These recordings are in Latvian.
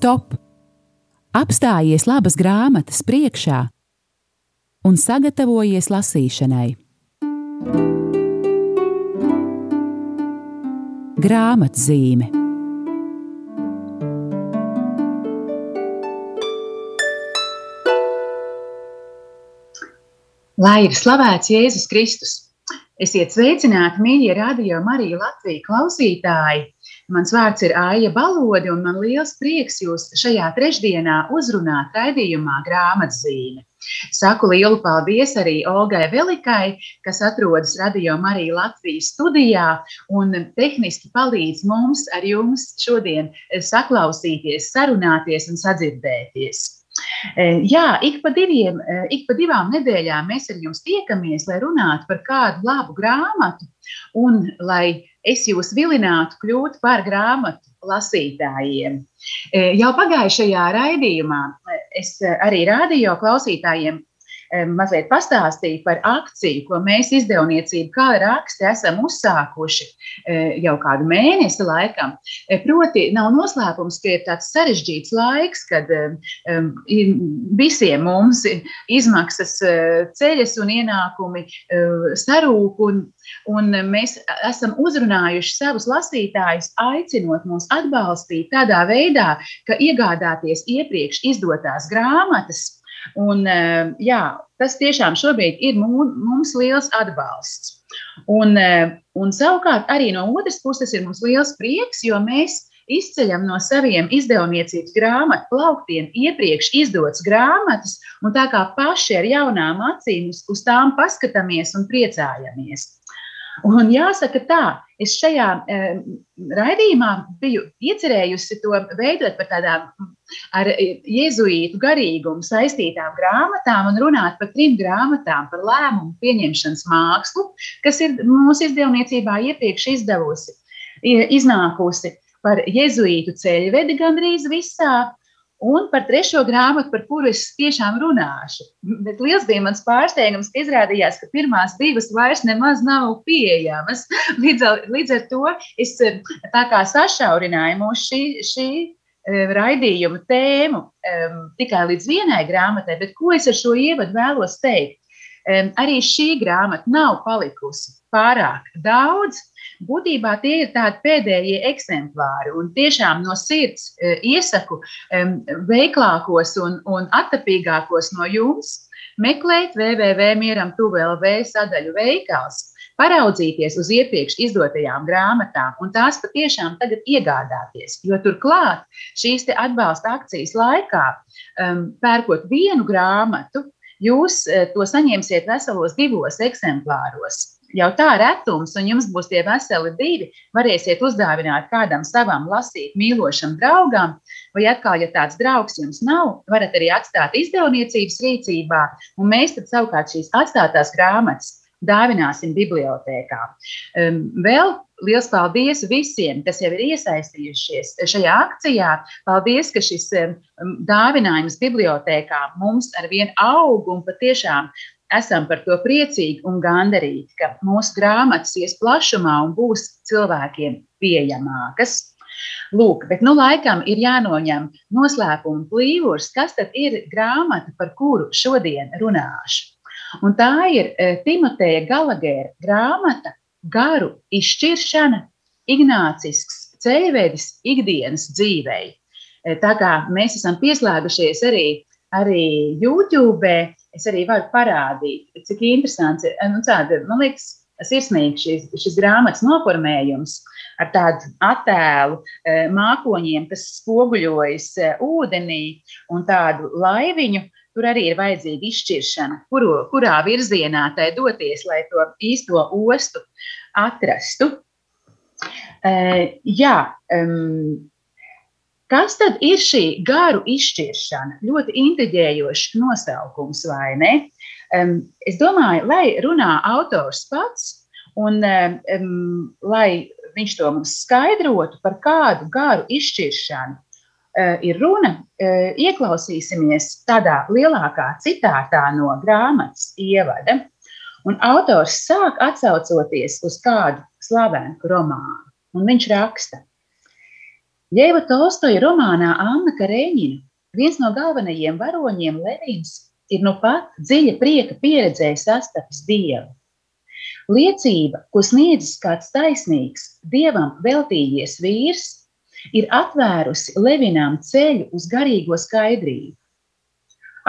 stop! Apstājies labas grāmatas priekšā un sagatavojies lasīšanai. Grāmatzīme Lai ir slavēts Jēzus Kristus! Esiet sveicināti, mīļie radio Marija Latvija klausītāji! Mans vārds ir Aija Balodi, un man liels prieks jūs šajā trešdienā uzrunāt raidījumā grāmatzīme. Saku lielu paldies arī Olgai Velikai, kas atrodas Radio Marija Latvijas studijā un tehniski palīdz mums ar jums šodien saklausīties, sarunāties un sadzirdēties. Jā, ik pa, diviem, ik pa divām nedēļām mēs ar jums tiekamies, lai runātu par kādu labu grāmatu un lai es jūs vilinātu kļūt par grāmatu lasītājiem. Jau pagājušajā raidījumā es arī radio klausītājiem mazliet pastāstīja par akciju, ko mēs izdevniecību kā raksti esam uzsākuši e, jau kādu mēnesi laikam. E, proti, nav noslēpums, ka ir tāds sarežģīts laiks, kad e, visiem mums izmaksas ceļas un ienākumi sarūk. Un, un mēs esam uzrunājuši savus lasītājus, aicinot mūs atbalstīt tādā veidā, ka iegādāties iepriekš izdotās grāmatas Un, eh, jā, tas tiešām šobrīd ir mums liels atbalsts. Un, eh, un savukārt arī no otras puses ir mums liels prieks, jo mēs izceļam no saviem izdevniecības grāmatu plauktiem iepriekš izdotas grāmatas, un tā kā paši ar jaunām acīm uz, tām paskatāmies un priecājamies. Un jāsaka tā, es šajā e, raidījumā biju iecerējusi to veidot par tādām ar jēzuītu garīgumu saistītām grāmatām un runāt par trim grāmatām par lēmumu pieņemšanas mākslu, kas ir mūsu izdevniecībā iepriekš izdevusi, iznākusi par jēzuītu ceļvedi gandrīz visā Un par trešo grāmatu, par kuru es tiešām runāšu. Bet liels bija mans pārsteigums, ka izrādījās, ka pirmās divas vairs nemaz nav pieejamas. Līdz ar, līdz ar to es tā kā sašaurināju mūsu šī, šī e, raidījuma tēmu um, tikai līdz vienai grāmatai, bet ko es ar šo ievadu vēlos teikt? Um, arī šī grāmata nav palikusi pārāk daudz, Būtībā tie ir tādi pēdējie eksemplāri, un tiešām no sirds e, iesaku veiklākos un, un attapīgākos no jums meklēt www.mieram tuvēlv sadaļu veikals, paraudzīties uz iepriekš izdotajām grāmatām un tās patiešām tagad iegādāties. Jo turklāt šīs atbalsta akcijas laikā, um, pērkot vienu grāmatu, jūs uh, to saņemsiet veselos divos eksemplāros jau tā retums, un jums būs tie veseli divi, varēsiet uzdāvināt kādam savam lasīt mīlošam draugam, vai atkal, ja tāds draugs jums nav, varat arī atstāt izdevniecības rīcībā, un mēs tad savukārt šīs atstātās grāmatas dāvināsim bibliotēkā. Um, vēl liels paldies visiem, kas jau ir iesaistījušies šajā akcijā. Paldies, ka šis um, dāvinājums bibliotēkā mums ar vienu aug un patiešām esam par to priecīgi un gandarīti, ka mūsu grāmatas ies plašumā un būs cilvēkiem pieejamākas. Lūk, bet nu laikam ir jānoņem noslēpuma plīvurs, kas tad ir grāmata, par kuru šodien runāšu. Un tā ir e, Timoteja Galagēra grāmata Garu izšķiršana, Ignācisks ceļvedis ikdienas dzīvei. E, tā kā mēs esam pieslēgušies arī, arī YouTube, es arī varu parādīt, cik interesants ir. Nu, tāda, man liekas, sirsnīgi šis, šis grāmatas noformējums ar tādu attēlu e, mākoņiem, kas spoguļojas e, ūdenī un tādu laiviņu. Tur arī ir vajadzīga izšķiršana, kuru, kurā virzienā tai doties, lai to īsto ostu atrastu. Uh, jā, um, Kas tad ir šī garu izšķiršana? Ļoti intriģējošs nosaukums, vai ne? Um, es domāju, lai runā autors pats un um, lai viņš to mums skaidrotu, par kādu garu izšķiršanu uh, ir runa, uh, ieklausīsimies tādā lielākā citātā no grāmatas ievada. Un autors sāk atsaucoties uz kādu slavenu romānu, un viņš raksta: Ļeva Tolstoja romānā Anna Kareņina viens no galvenajiem varoņiem Levins ir nu pat dziļa prieka pieredzē sastapis Dievu. Liecība, ko sniedzis kāds taisnīgs, Dievam veltījies vīrs, ir atvērusi Levinām ceļu uz garīgo skaidrību.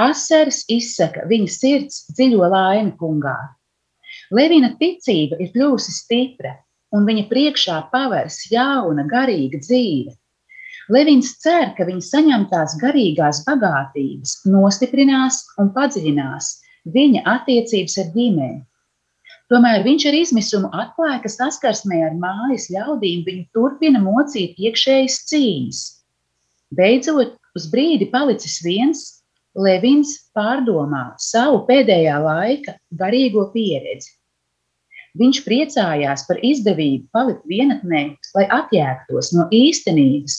Asaras izsaka viņa sirds dziļo laimi kungā. Levina ticība ir kļuvusi stipra, un viņa priekšā pavērs jauna, garīga dzīve. Levins cer, ka viņa saņemtās garīgās bagātības nostiprinās un padziļinās viņa attiecības ar ģimeni. Tomēr viņš ar izmisumu atklāja, ka saskarsmē ar mājas ļaudīm viņu turpina mocīt iekšējas cīņas. Beidzot, uz brīdi palicis viens, Levins pārdomā savu pēdējā laika garīgo pieredzi. Viņš priecājās par izdevību palikt vienatnē, lai atjēgtos no īstenības,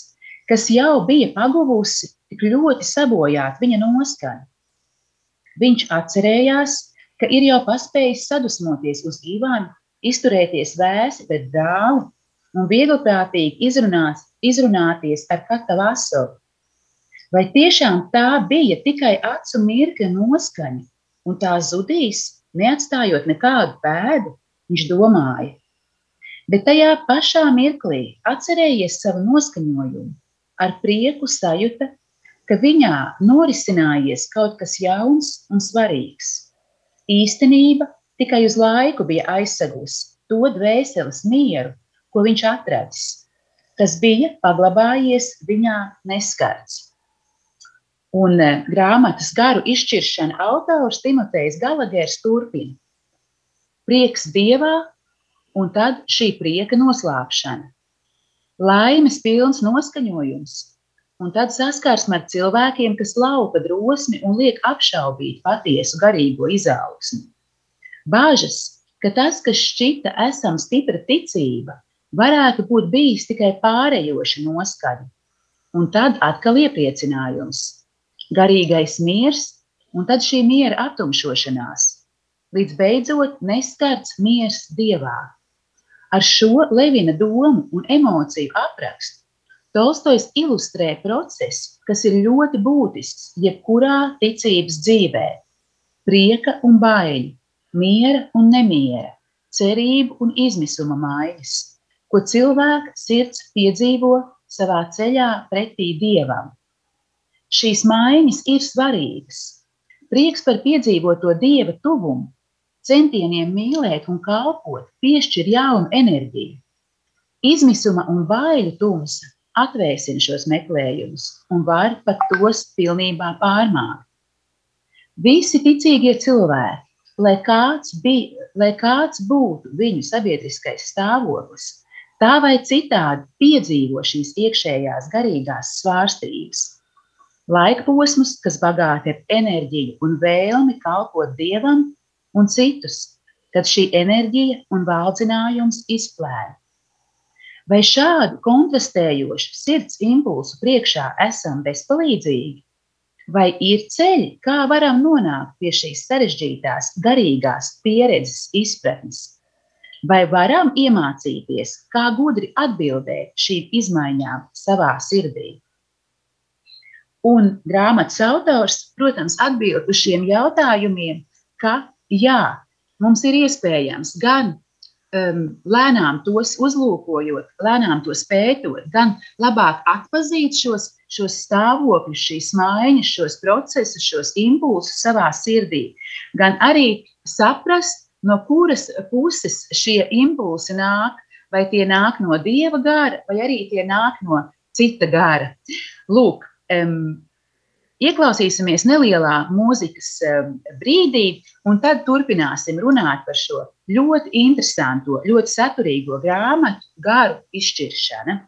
kas jau bija paguvusi tik ļoti sabojāt viņa noskaņu. Viņš atcerējās, ka ir jau paspējis sadusmoties uz Ivānu, izturēties vēsi pret dālu un viegliprātīgi izrunāt, izrunāties ar katalu asaru. Vai tiešām tā bija tikai acu mirkļa noskaņa, un tā zudīs, neatstājot nekādu pēdu, viņš domāja. Bet tajā pašā mirklī atcerējies savu noskaņojumu ar prieku sajūta, ka viņā norisinājies kaut kas jauns un svarīgs. Īstenība tikai uz laiku bija aizsagusi to dvēseles mieru, ko viņš atradis, kas bija paglabājies viņā neskarts. Un e, grāmatas garu izšķiršana autors Timotejs Galagers turpina. Prieks dievā un tad šī prieka noslēpšana laimes pilns noskaņojums, un tad saskarsme ar cilvēkiem, kas laupa drosmi un liek apšaubīt patiesu garīgo izaugsmu. Bāžas, ka tas, kas šķita esam stipra ticība, varētu būt bijis tikai pārējoša noskaņa, un tad atkal iepriecinājums, garīgais miers, un tad šī miera atumšošanās, līdz beidzot neskarts miers dievā. Ar šo Levina domu un emociju aprakstu Tolstojs ilustrē procesu, kas ir ļoti būtisks jebkurā ticības dzīvē - prieka un baiļu, miera un nemiera, cerību un izmisuma maiņas, ko cilvēka sirds piedzīvo savā ceļā pretī dievam. Šīs maiņas ir svarīgas. Prieks par piedzīvoto dieva tuvumu centieniem mīlēt un kalpot piešķir jaunu enerģiju. Izmisuma un baiļu tumsa atvēsina šos meklējumus un var pat tos pilnībā pārmākt. Visi ticīgie cilvēki, lai kāds, bija, lai kāds būtu viņu sabiedriskais stāvoklis, tā vai citādi piedzīvo šīs iekšējās garīgās svārstības. Laikposmus, kas bagāti ar enerģiju un vēlmi kalpot dievam, un citus, kad šī enerģija un valdzinājums izplēna. Vai šādu kontrastējošu sirds impulsu priekšā esam bezpalīdzīgi? Vai ir ceļi, kā varam nonākt pie šīs sarežģītās, garīgās pieredzes izpratnes? Vai varam iemācīties, kā gudri atbildēt šīm izmaiņām savā sirdī? Un grāmatas autors, protams, atbild uz šiem jautājumiem, ka jā, mums ir iespējams gan um, lēnām tos uzlūkojot, lēnām tos pētot, gan labāk atpazīt šos, šos stāvokļus, šīs maiņas, šos procesus, šos impulsus savā sirdī, gan arī saprast, no kuras puses šie impulsi nāk, vai tie nāk no dieva gara, vai arī tie nāk no cita gara. Lūk, um, Ieklausīsimies nelielā mūzikas eh, brīdī, un tad turpināsim runāt par šo ļoti interesanto, ļoti saturīgo grāmatu, garu izšķiršanu.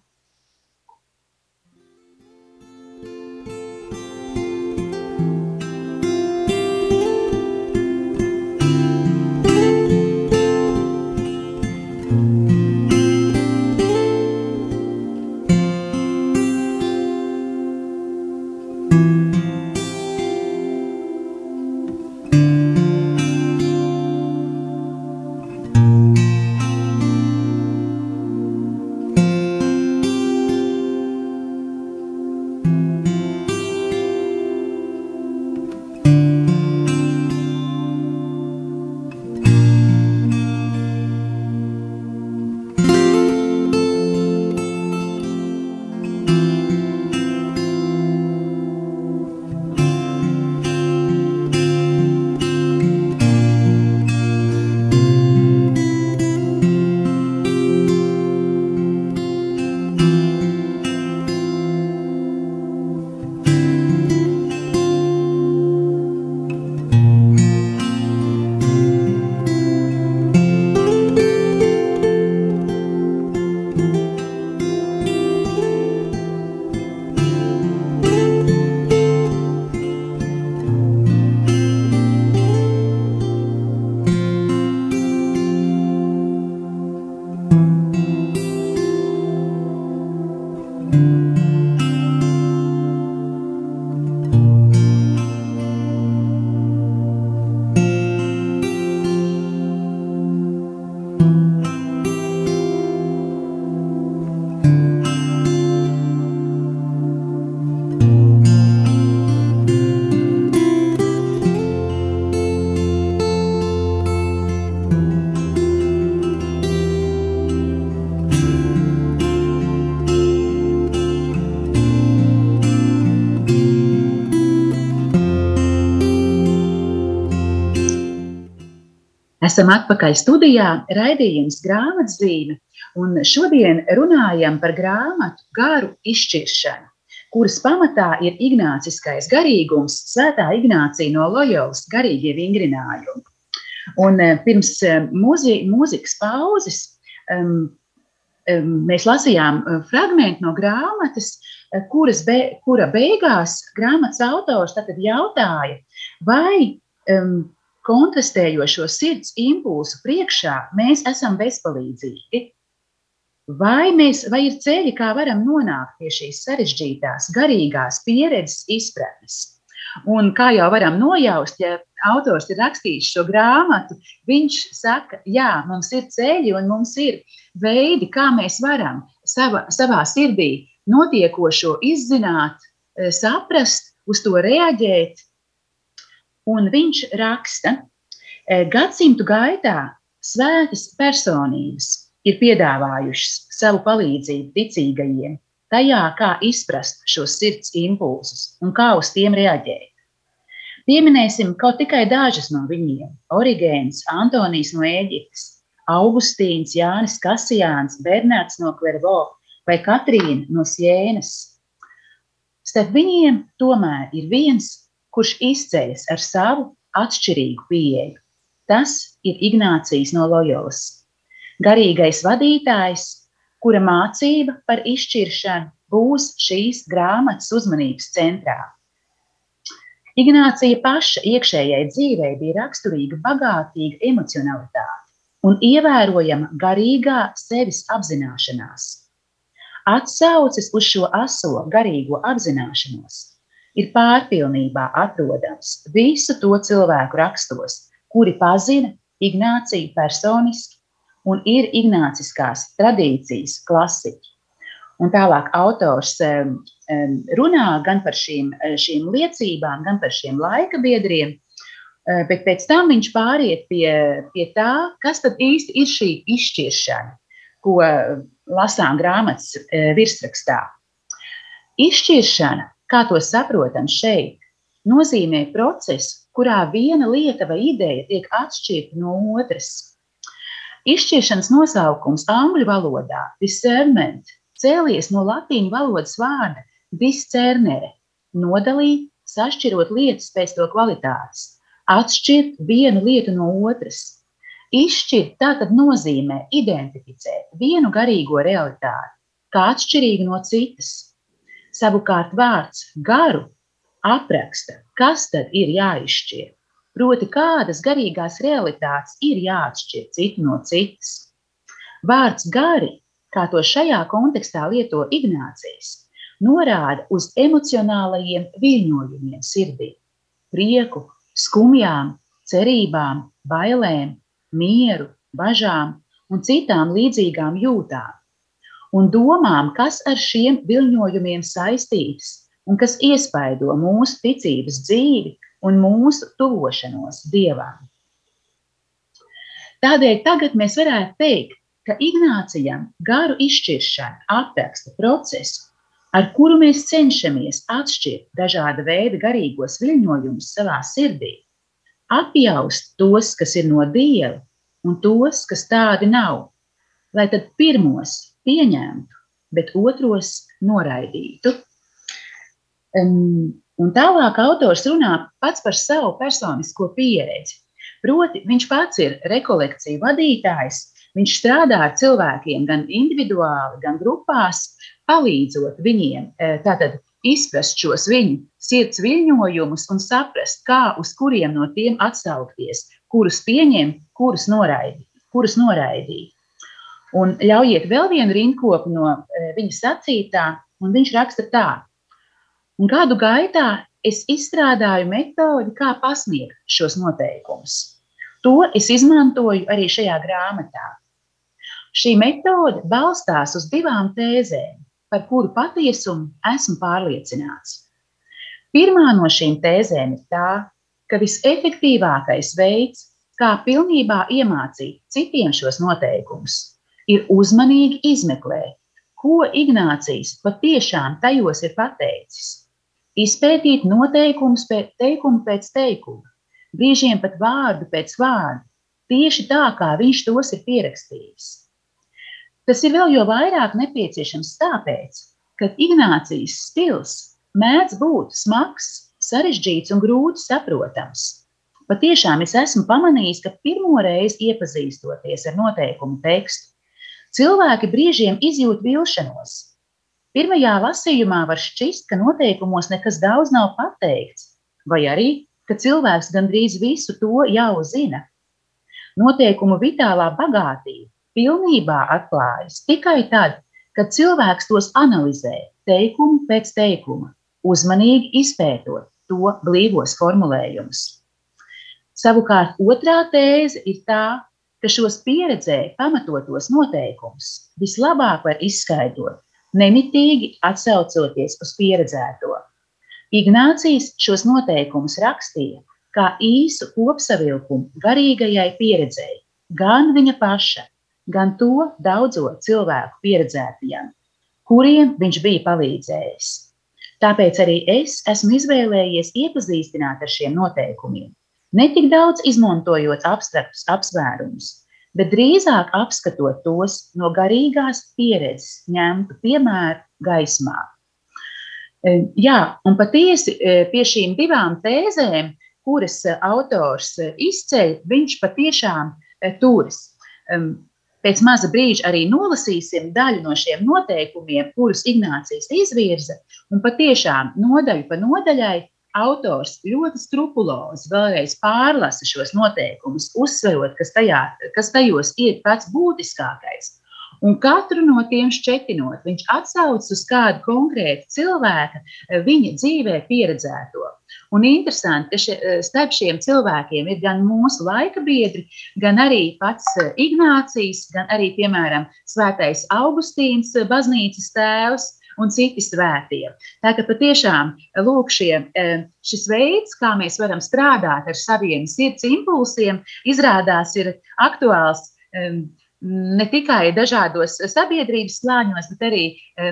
Esam atpakaļ studijā, raidījums grāmatzīme, un šodien runājam par grāmatu garu izšķiršanu, kuras pamatā ir ignāciskais garīgums, svētā Ignācija no Loyolas garīgie vingrinājumi. Un eh, pirms eh, mūzi, mūzikas pauzes um, um, mēs lasījām eh, fragment no grāmatas, kuras be, kura beigās grāmatas autors jautāja, vai um, kontrastējošo sirds impulsu priekšā mēs esam bezpalīdzīgi. Vai, mēs, vai ir ceļi, kā varam nonākt pie šīs sarežģītās, garīgās pieredzes izpratnes? Un kā jau varam nojaust, ja autors ir rakstījis šo grāmatu, viņš saka, jā, mums ir ceļi un mums ir veidi, kā mēs varam sava, savā sirdī notiekošo izzināt, eh, saprast, uz to reaģēt Un viņš raksta, e, gadsimtu gaitā svētas personības ir piedāvājušas savu palīdzību ticīgajiem tajā, kā izprast šos sirds impulsus un kā uz tiem reaģēt. Pieminēsim kaut tikai dažas no viņiem - Origēns, Antonijs no Ēģiptes, Augustīns, Jānis Kasijāns, Bernards no Klervo vai Katrīna no Sienas. Starp viņiem tomēr ir viens kurš izceļas ar savu atšķirīgu pieeju. Tas ir Ignācijas no Loyolas. Garīgais vadītājs, kura mācība par izšķiršanu būs šīs grāmatas uzmanības centrā. Ignācija paša iekšējai dzīvei bija raksturīga bagātīga emocionalitāte un ievērojama garīgā sevis apzināšanās. Atsauces uz šo aso garīgo apzināšanos ir pārpilnībā atrodams visu to cilvēku rakstos, kuri pazina Ignāciju personiski un ir ignāciskās tradīcijas klasiķi. Un tālāk autors runā gan par šīm, šīm liecībām, gan par šiem laika biedriem, uh, bet pēc tam viņš pāriet pie, pie tā, kas tad īsti ir šī izšķiršana, ko lasām grāmatas uh, virsrakstā. Izšķiršana kā to saprotam šeit, nozīmē procesu, kurā viena lieta vai ideja tiek atšķirta no otras. Izšķiršanas nosaukums angļu valodā - discernment cēlies no latīņu valodas vārda discernere - nodalīt, sašķirot lietas pēc to kvalitātes, atšķirt vienu lietu no otras. Izšķirt tā tad nozīmē identificēt vienu garīgo realitāti kā atšķirīgu no citas Savukārt vārds garu apraksta, kas tad ir jāizšķir. Proti, kādas garīgās realitātes ir jāatšķir citu no citas. Vārds gari, kā to šajā kontekstā lieto Ignācijas, norāda uz emocionālajiem viļņojumiem sirdī, prieku, skumjām, cerībām, bailēm, mieru, bažām un citām līdzīgām jūtām un domām, kas ar šiem viļņojumiem saistītas un kas iespaido mūsu ticības dzīvi un mūsu tuvošanos Dievam. Tādēļ tagad mēs varētu teikt, ka Ignācijam garu izšķiršana apraksta procesu, ar kuru mēs cenšamies atšķirt dažāda veida garīgos viļņojumus savā sirdī, apjaust tos, kas ir no Dieva, un tos, kas tādi nav, lai tad pirmos pieņemtu, bet otros noraidītu. Um, un tālāk autors runā pats par savu personisko pieredzi. Proti, viņš pats ir rekolekciju vadītājs, viņš strādā ar cilvēkiem gan individuāli, gan grupās, palīdzot viņiem eh, tātad, izprast šos viņu sirds viļņojumus un saprast, kā uz kuriem no tiem atsaukties, kurus pieņemt, kurus noraidīt. Kurus noraidīt. Un ļaujiet vēl vienu rindkopu no e, viņa sacītā, un viņš raksta tā. Un gadu gaitā es izstrādāju metodi, kā pasniegt šos noteikumus. To es izmantoju arī šajā grāmatā. Šī metode balstās uz divām tēzēm, par kuru patiesumu esmu pārliecināts. Pirmā no šīm tēzēm ir tā, ka visefektīvākais veids, kā pilnībā iemācīt citiem šos noteikumus, ir uzmanīgi izmeklēt, ko Ignācijas patiešām tajos ir pateicis. Izpētīt noteikumus pēc teikuma pēc teikuma, brīžiem pat vārdu pēc vārda, tieši tā, kā viņš tos ir pierakstījis. Tas ir vēl jo vairāk nepieciešams tāpēc, ka Ignācijas stils mēdz būt smags, sarežģīts un grūti saprotams. Patiešām es esmu pamanījis, ka pirmo reizi iepazīstoties ar noteikumu tekstu, cilvēki brīžiem izjūt vilšanos. Pirmajā lasījumā var šķist, ka noteikumos nekas daudz nav pateikts, vai arī, ka cilvēks gandrīz visu to jau zina. Noteikumu vitālā bagātība pilnībā atklājas tikai tad, kad cilvēks tos analizē teikumu pēc teikuma, uzmanīgi izpētot to blīvos formulējumus. Savukārt otrā tēze ir tā, ka šos pieredzē pamatotos noteikumus vislabāk var izskaidrot, nemitīgi atsaucoties uz pieredzēto. Ignācijas šos noteikumus rakstīja kā īsu kopsavilkumu garīgajai pieredzēji, gan viņa paša, gan to daudzo cilvēku pieredzētajiem, kuriem viņš bija palīdzējis. Tāpēc arī es esmu izvēlējies iepazīstināt ar šiem noteikumiem, ne tik daudz izmantojot abstraktus apsvērumus, bet drīzāk apskatot tos no garīgās pieredzes ņemtu piemēru gaismā. E, jā, un patiesi e, pie šīm divām tēzēm, kuras autors izceļ, viņš patiešām e, turas. Pēc maza brīža arī nolasīsim daļu no šiem noteikumiem, kurus Ignācijas izvirza, un patiešām nodaļu pa nodaļai autors ļoti skrupulozi vēlreiz pārlasa šos noteikumus, uzsverot, kas, tajā, kas tajos ir pats būtiskākais. Un katru no tiem šķetinot, viņš atsaucas uz kādu konkrētu cilvēku, viņa dzīvē pieredzēto. Un interesanti, ka še, eh, starp šiem cilvēkiem ir gan mūsu laika biedri, gan arī pats eh, Ignācijas, gan arī, piemēram, Svētais Augustīns, eh, baznīcas tēvs un citi svētie. Tā ka patiešām lūk, šie, šis veids, kā mēs varam strādāt ar saviem sirds impulsiem, izrādās ir aktuāls ne tikai dažādos sabiedrības slāņos, bet arī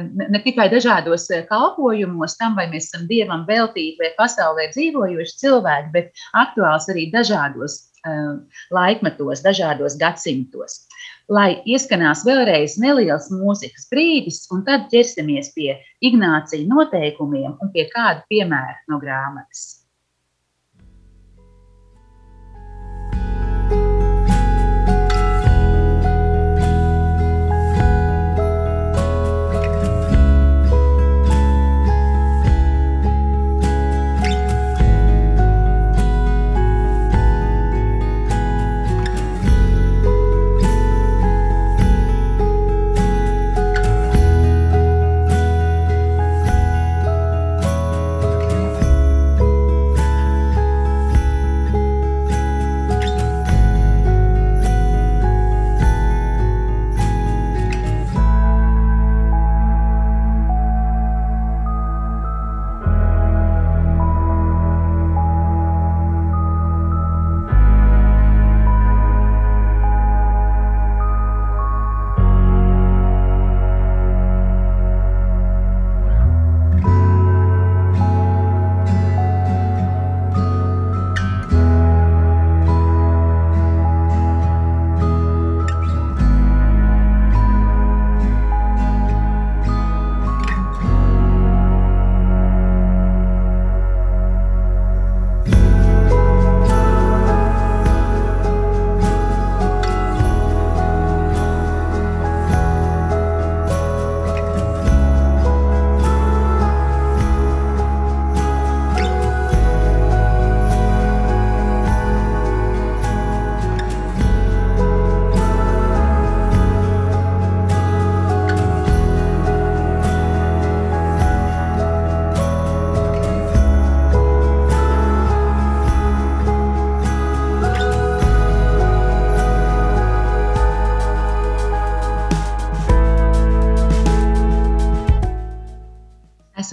ne tikai dažādos eh, kalpojumos, tam, vai mēs esam dievam veltīti vai pasaulē dzīvojoši cilvēki, bet aktuāls arī dažādos uh, laikmetos, dažādos gadsimtos. Lai ieskanās vēlreiz neliels mūzikas brīdis, un tad ķersimies pie Ignācija noteikumiem un pie kāda piemēra no grāmatas.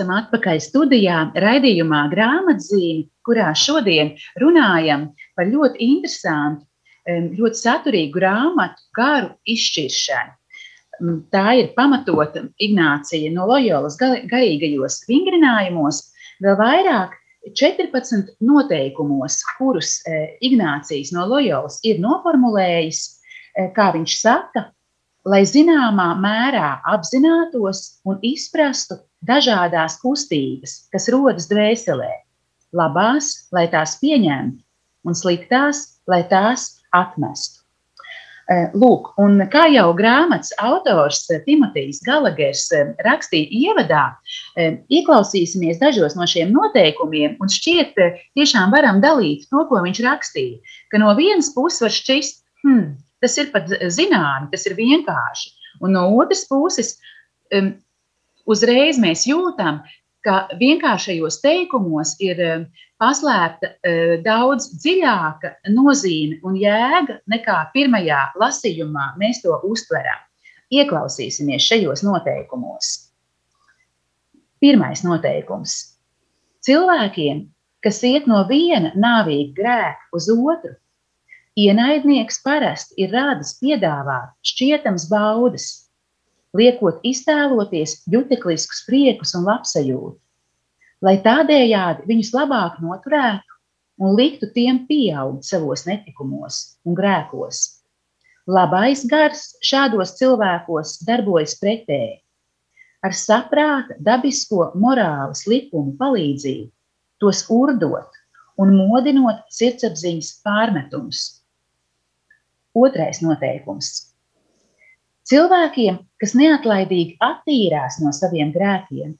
Esam atpakaļ studijā, raidījumā grāmatzīme, kurā šodien runājam par ļoti interesantu, ļoti saturīgu grāmatu garu izšķiršanu. Tā ir pamatota Ignācija no Loyolas garīgajos vingrinājumos, vēl vairāk 14 noteikumos, kurus Ignācijas no Loyolas ir noformulējis, kā viņš saka, lai zināmā mērā apzinātos un izprastu dažādas kustības, kas rodas dvēselē, labās, lai tās pieņemtu, un sliktās, lai tās atmestu. Eh, lūk, un kā jau grāmatas autors eh, Timotejs Galagers eh, rakstīja ievadā, ieklausīsimies dažos no šiem noteikumiem un šķiet, tiešām varam dalīt to, ko viņš rakstīja. Ka no vienas puses var šķist, hmm, tas ir pat zināmi, tas ir vienkārši, un no otras puses uzreiz mēs jūtam, ka vienkāršajos teikumos ir paslēpta uh, daudz dziļāka nozīme un jēga nekā pirmajā lasījumā mēs to uztveram. Ieklausīsimies šajos noteikumos. Pirmais noteikums. Cilvēkiem, kas iet no viena nāvīga grēka uz otru, ienaidnieks parasti ir rādis piedāvāt šķietams baudas, liekot iztēloties jutekliskus priekus un labsajūtu lai tādējādi viņus labāk noturētu un liktu tiem pieaugt savos netikumos un grēkos. Labais gars šādos cilvēkos darbojas pretēji. Ar saprāta, dabisko morāles likumu palīdzību tos urdot un modinot sirdsapziņas pārmetumus. Otrais noteikums. Cilvēkiem, kas neatlaidīgi attīrās no saviem grēkiem,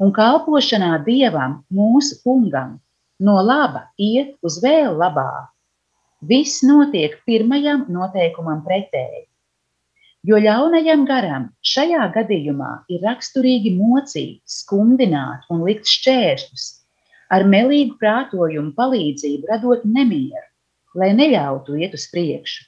un kalpošanā dievam, mūsu kungam, no laba iet uz vēl labāk. Viss notiek pirmajam noteikumam pretēji. Jo ļaunajam garam šajā gadījumā ir raksturīgi mocīt, skumdināt un likt šķēršļus, ar melīgu prātojumu palīdzību radot nemieru, lai neļautu iet uz priekšu.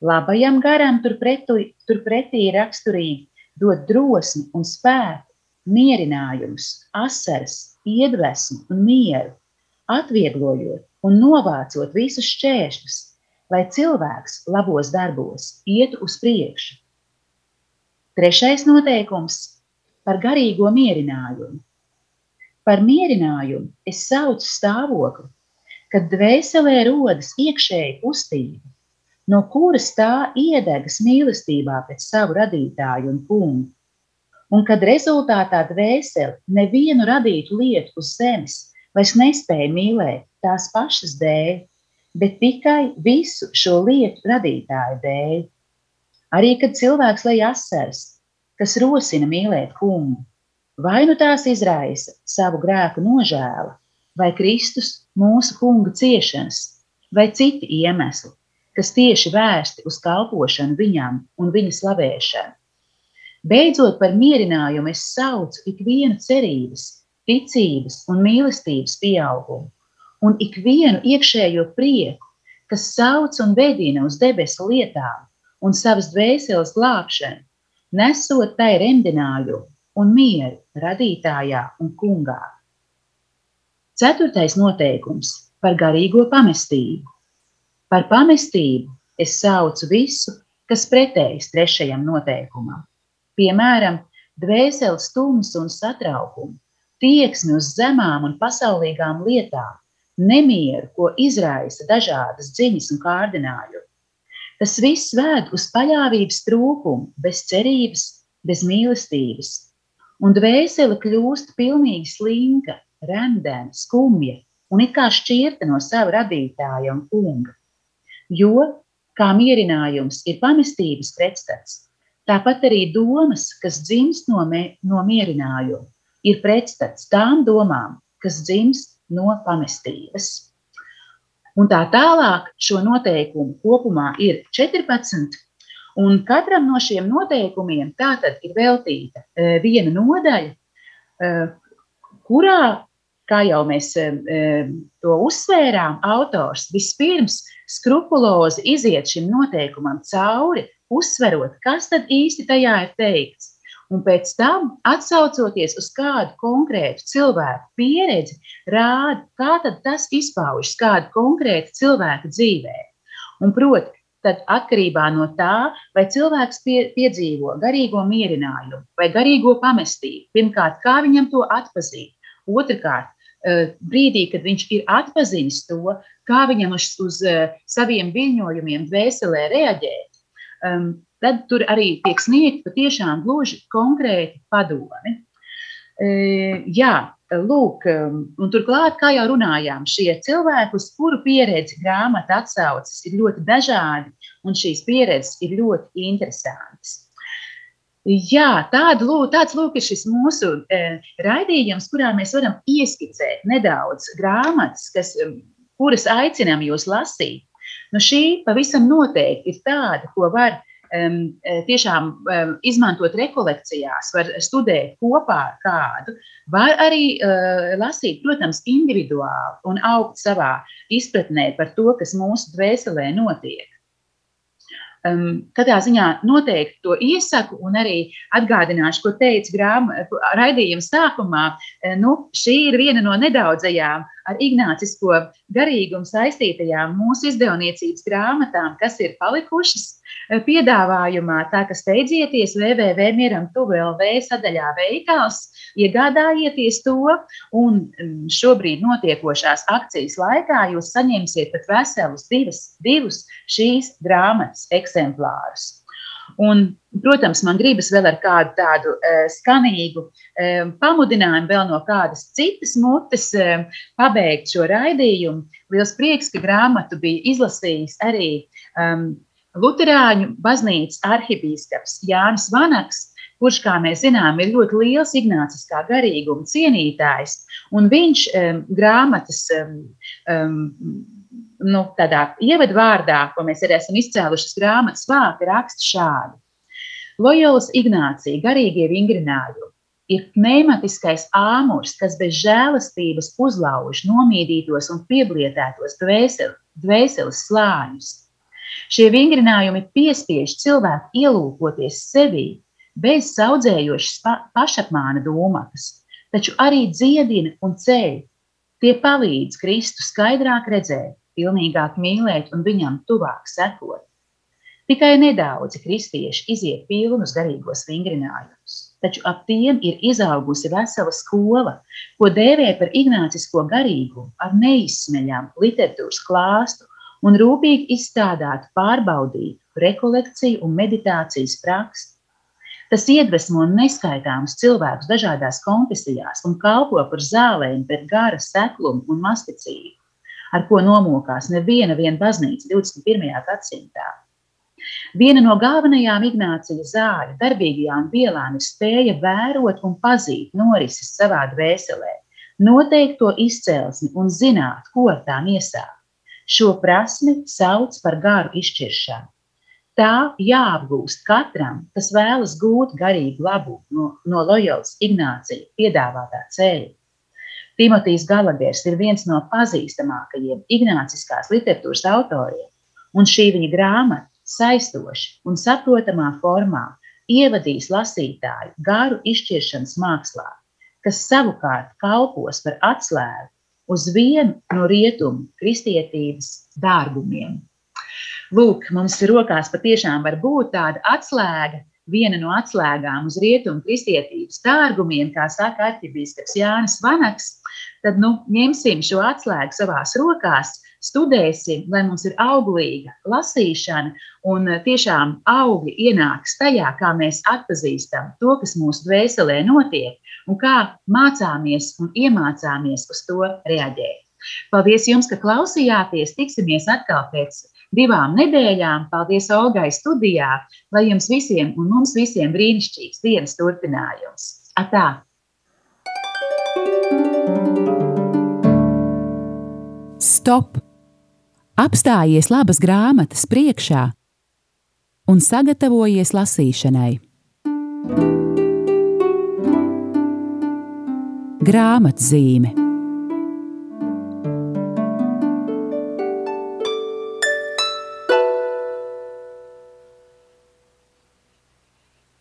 Labajam garam turpretī, turpretī raksturīgi dot drosmi un spēku mierinājumus, asaras, iedvesmu un mieru, atvieglojot un novācot visus šķēršļus, lai cilvēks labos darbos ietu uz priekšu. Trešais noteikums par garīgo mierinājumu. Par mierinājumu es saucu stāvokli, kad dvēselē rodas iekšēja kustība, no kuras tā iedegas mīlestībā pēc savu radītāju un kungu un kad rezultātā dvēseli nevienu radītu lietu uz zemes vairs nespēja mīlēt tās pašas dēļ, bet tikai visu šo lietu radītāju dēļ. Arī kad cilvēks lej asaras, kas rosina mīlēt kungu, vai nu tās izraisa savu grēku nožēla, vai Kristus mūsu kunga ciešanas, vai citi iemesli, kas tieši vērsti uz kalpošanu viņam un viņa slavēšanu. Beidzot, par mierinājumu es saucu ikvienu cerības, ticības un mīlestības pieaugumu, un ikvienu iekšējo prieku, kas sauc un vedina uz debesu lietām un savas dvēseles glābšanu, nesot tai remdinājumu un mieru radītājā un kungā. Ceturtais noteikums par garīgo pamestību. Par pamestību es saucu visu, kas pretējs trešajam noteikumam piemēram, dvēseles tumsu un satraukumu, tieksmi uz zemām un pasaulīgām lietām, nemieru, ko izraisa dažādas dziņas un kārdinājumi. Tas viss ved uz paļāvības trūkumu, bez cerības, bez mīlestības, un dvēsele kļūst pilnīgi slinka, remdena, skumja un it kā šķirta no sava radītāja un kunga. Jo, kā mierinājums ir pamestības pretstats, Tāpat arī domas, kas dzimst no, no mierinājuma, ir pretstats tām domām, kas dzimst no pamestības. Un tā tālāk šo noteikumu kopumā ir 14, un katram no šiem noteikumiem tātad ir veltīta e, viena nodaļa, e, kurā, kā jau mēs to uzsvērām, autors vispirms skrupulozi iziet šim noteikumam cauri, uzsverot, kas tad īsti tajā ir teikts. Un pēc tam, atsaucoties uz kādu konkrētu cilvēku pieredzi, rāda, kā tas izpaužas kāda konkrēta cilvēka dzīvē. Un, proti, tad atkarībā no tā, vai cilvēks pie, piedzīvo garīgo mierinājumu vai garīgo pamestību, pirmkārt, kā viņam to atpazīt, otrkārt, brīdī, kad viņš ir atpazinis to, kā viņam uz, uz saviem viļņojumiem dvēselē reaģēt, tad tur arī tiek sniegta patiešām gluži konkrēti padomi. Jā, lūk, un turklāt, kā jau runājām, šie cilvēki, uz kuru pieredzi grāmata atsaucas, ir ļoti dažādi, un šīs pieredzes ir ļoti interesantas. Jā, lūk, tāds lūk ir šis mūsu e, raidījums, kurā mēs varam ieskicēt nedaudz grāmatas, kas, kuras aicinām jūs lasīt. Nu, šī pavisam noteikti ir tāda, ko var um, tiešām um, izmantot rekolekcijās, var studēt kopā ar kādu. Var arī uh, lasīt, protams, individuāli un augt savā izpratnē par to, kas mūsu dvēselē notiek. Um, katrā ziņā noteikti to iesaku un arī atgādināšu, ko teica grāmatā raidījuma sākumā. Nu, šī ir viena no nedaudzajām ar ignācisko garīgumu saistītajām mūsu izdevniecības grāmatām, kas ir palikušas piedāvājumā. Tā kā steidzieties www.mieram.lv sadaļā veikals, iegādājieties to, un mm, šobrīd notiekošās akcijas laikā jūs saņemsiet pat veselus divas, divus šīs grāmatas eksemplārus. Un, protams, man gribas vēl ar kādu tādu uh, skanīgu uh, pamudinājumu, vēl no kādas citas mutes uh, pabeigt šo raidījumu. Liels prieks, ka grāmatu bija izlasījis arī um, Lutāņu baznīcas arhibīskaps Jānis Vanaks, kurš, kā mēs zinām, ir ļoti liels ignāciskā garīguma cienītājs. Un viņš um, grāmatas um, nu, tādā ievadvārdā, ko mēs arī esam izcēluši, grāmatas vārdi raksta šādi. Lojolas Ignācija, garīgie vingrinājumi, ir pneimatiskais āmurs, kas bez žēlastības uzlauž nomīdītos un pieblietētos dvēseles slāņus. Šie vingrinājumi piespiež cilvēku ielūkoties sevī bez saudzējošas pa pašapmāna domas, taču arī dziedina un ceļ. Tie palīdz Kristu skaidrāk redzēt, pilnīgāk mīlēt un viņam tuvāk sekot. Tikai nedaudzi kristieši iziet pilnus garīgos vingrinājumus, taču ap tiem ir izaugusi vesela skola, ko dēvē par ignācisko garīgumu ar neizsmeļamu literatūras klāstu un rūpīgi izstrādātu, pārbaudītu rekolekciju un meditācijas praksi. Tas iedvesmo neskaitāmus cilvēkus dažādās konfesijās un kalpo par zālēm pret gara seklumu un masticību, ar ko nomokās neviena vien baznīca 21. gadsimtā. Viena no galvenajām Ignācija zāļu darbīgajām vielām ir spēja vērot un pazīt norises savā dvēselē, noteikt to izcelsmi un zināt, ko tām iesākt. Šo prasmi sauc par garu izšķiršanu. Tā jāapgūst katram, kas vēlas gūt garīgu labumu no, no Loyolas Ignācija piedāvātā ceļa. Timotejs Galagers ir viens no pazīstamākajiem ignāciskās literatūras autoriem, un šī viņa grāmata saistoši un saprotamā formā ievadīs lasītāju garu izšķiršanas mākslā, kas savukārt kalpos par atslēgu uz vienu no rietumu kristietības dārgumiem. Lūk, mums rokās patiešām var būt tāda atslēga, viena no atslēgām uz rietumu kristietības dārgumiem, kā saka arhibīskaps Jānis Vanaks. Tad nu, ņemsim šo atslēgu savās rokās, studēsim, lai mums ir auglīga lasīšana un tiešām augļi ienāks tajā, kā mēs atpazīstam to, kas mūsu dvēselē notiek un kā mācāmies un iemācāmies uz to reaģēt. Paldies jums, ka klausījāties! Tiksimies atkal pēc divām nedēļām. Paldies Olgai studijā, lai jums visiem un mums visiem brīnišķīgs dienas turpinājums. Atā! Stop! Apstājies labas grāmatas priekšā un sagatavojies lasīšanai. Grāmatzīme